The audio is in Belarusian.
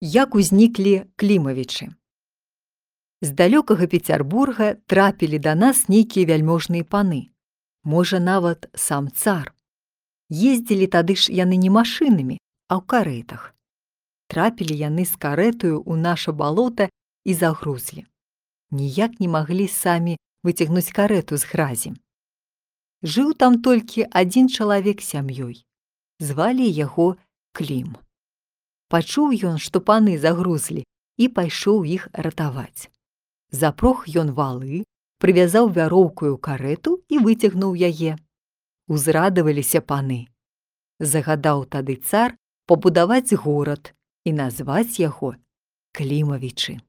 Як узніклі клімавічы. З далёкага Пецярбурга трапілі да нас нейкія вяльможныя паны, можа нават сам цар. Ездзілі тады ж яны не машынамі, а ў карэтах. Трапілі яны з карэтаю ў наша балота і загрузлі. Ніяк не маглі самі выцягнуць карэту з гразі. Жыў там толькі адзін чалавек сям'ёй. Звалі яго Клім. Пачуў ён, што паны загрузлі і пайшоў іх ратаваць. Запрог ён валы, прывязаў вяроўкую карету і выцягнуў яе. Узрадаваліся паны. Загадаў тады цар пабудаваць горад і назваць яго клімавічы.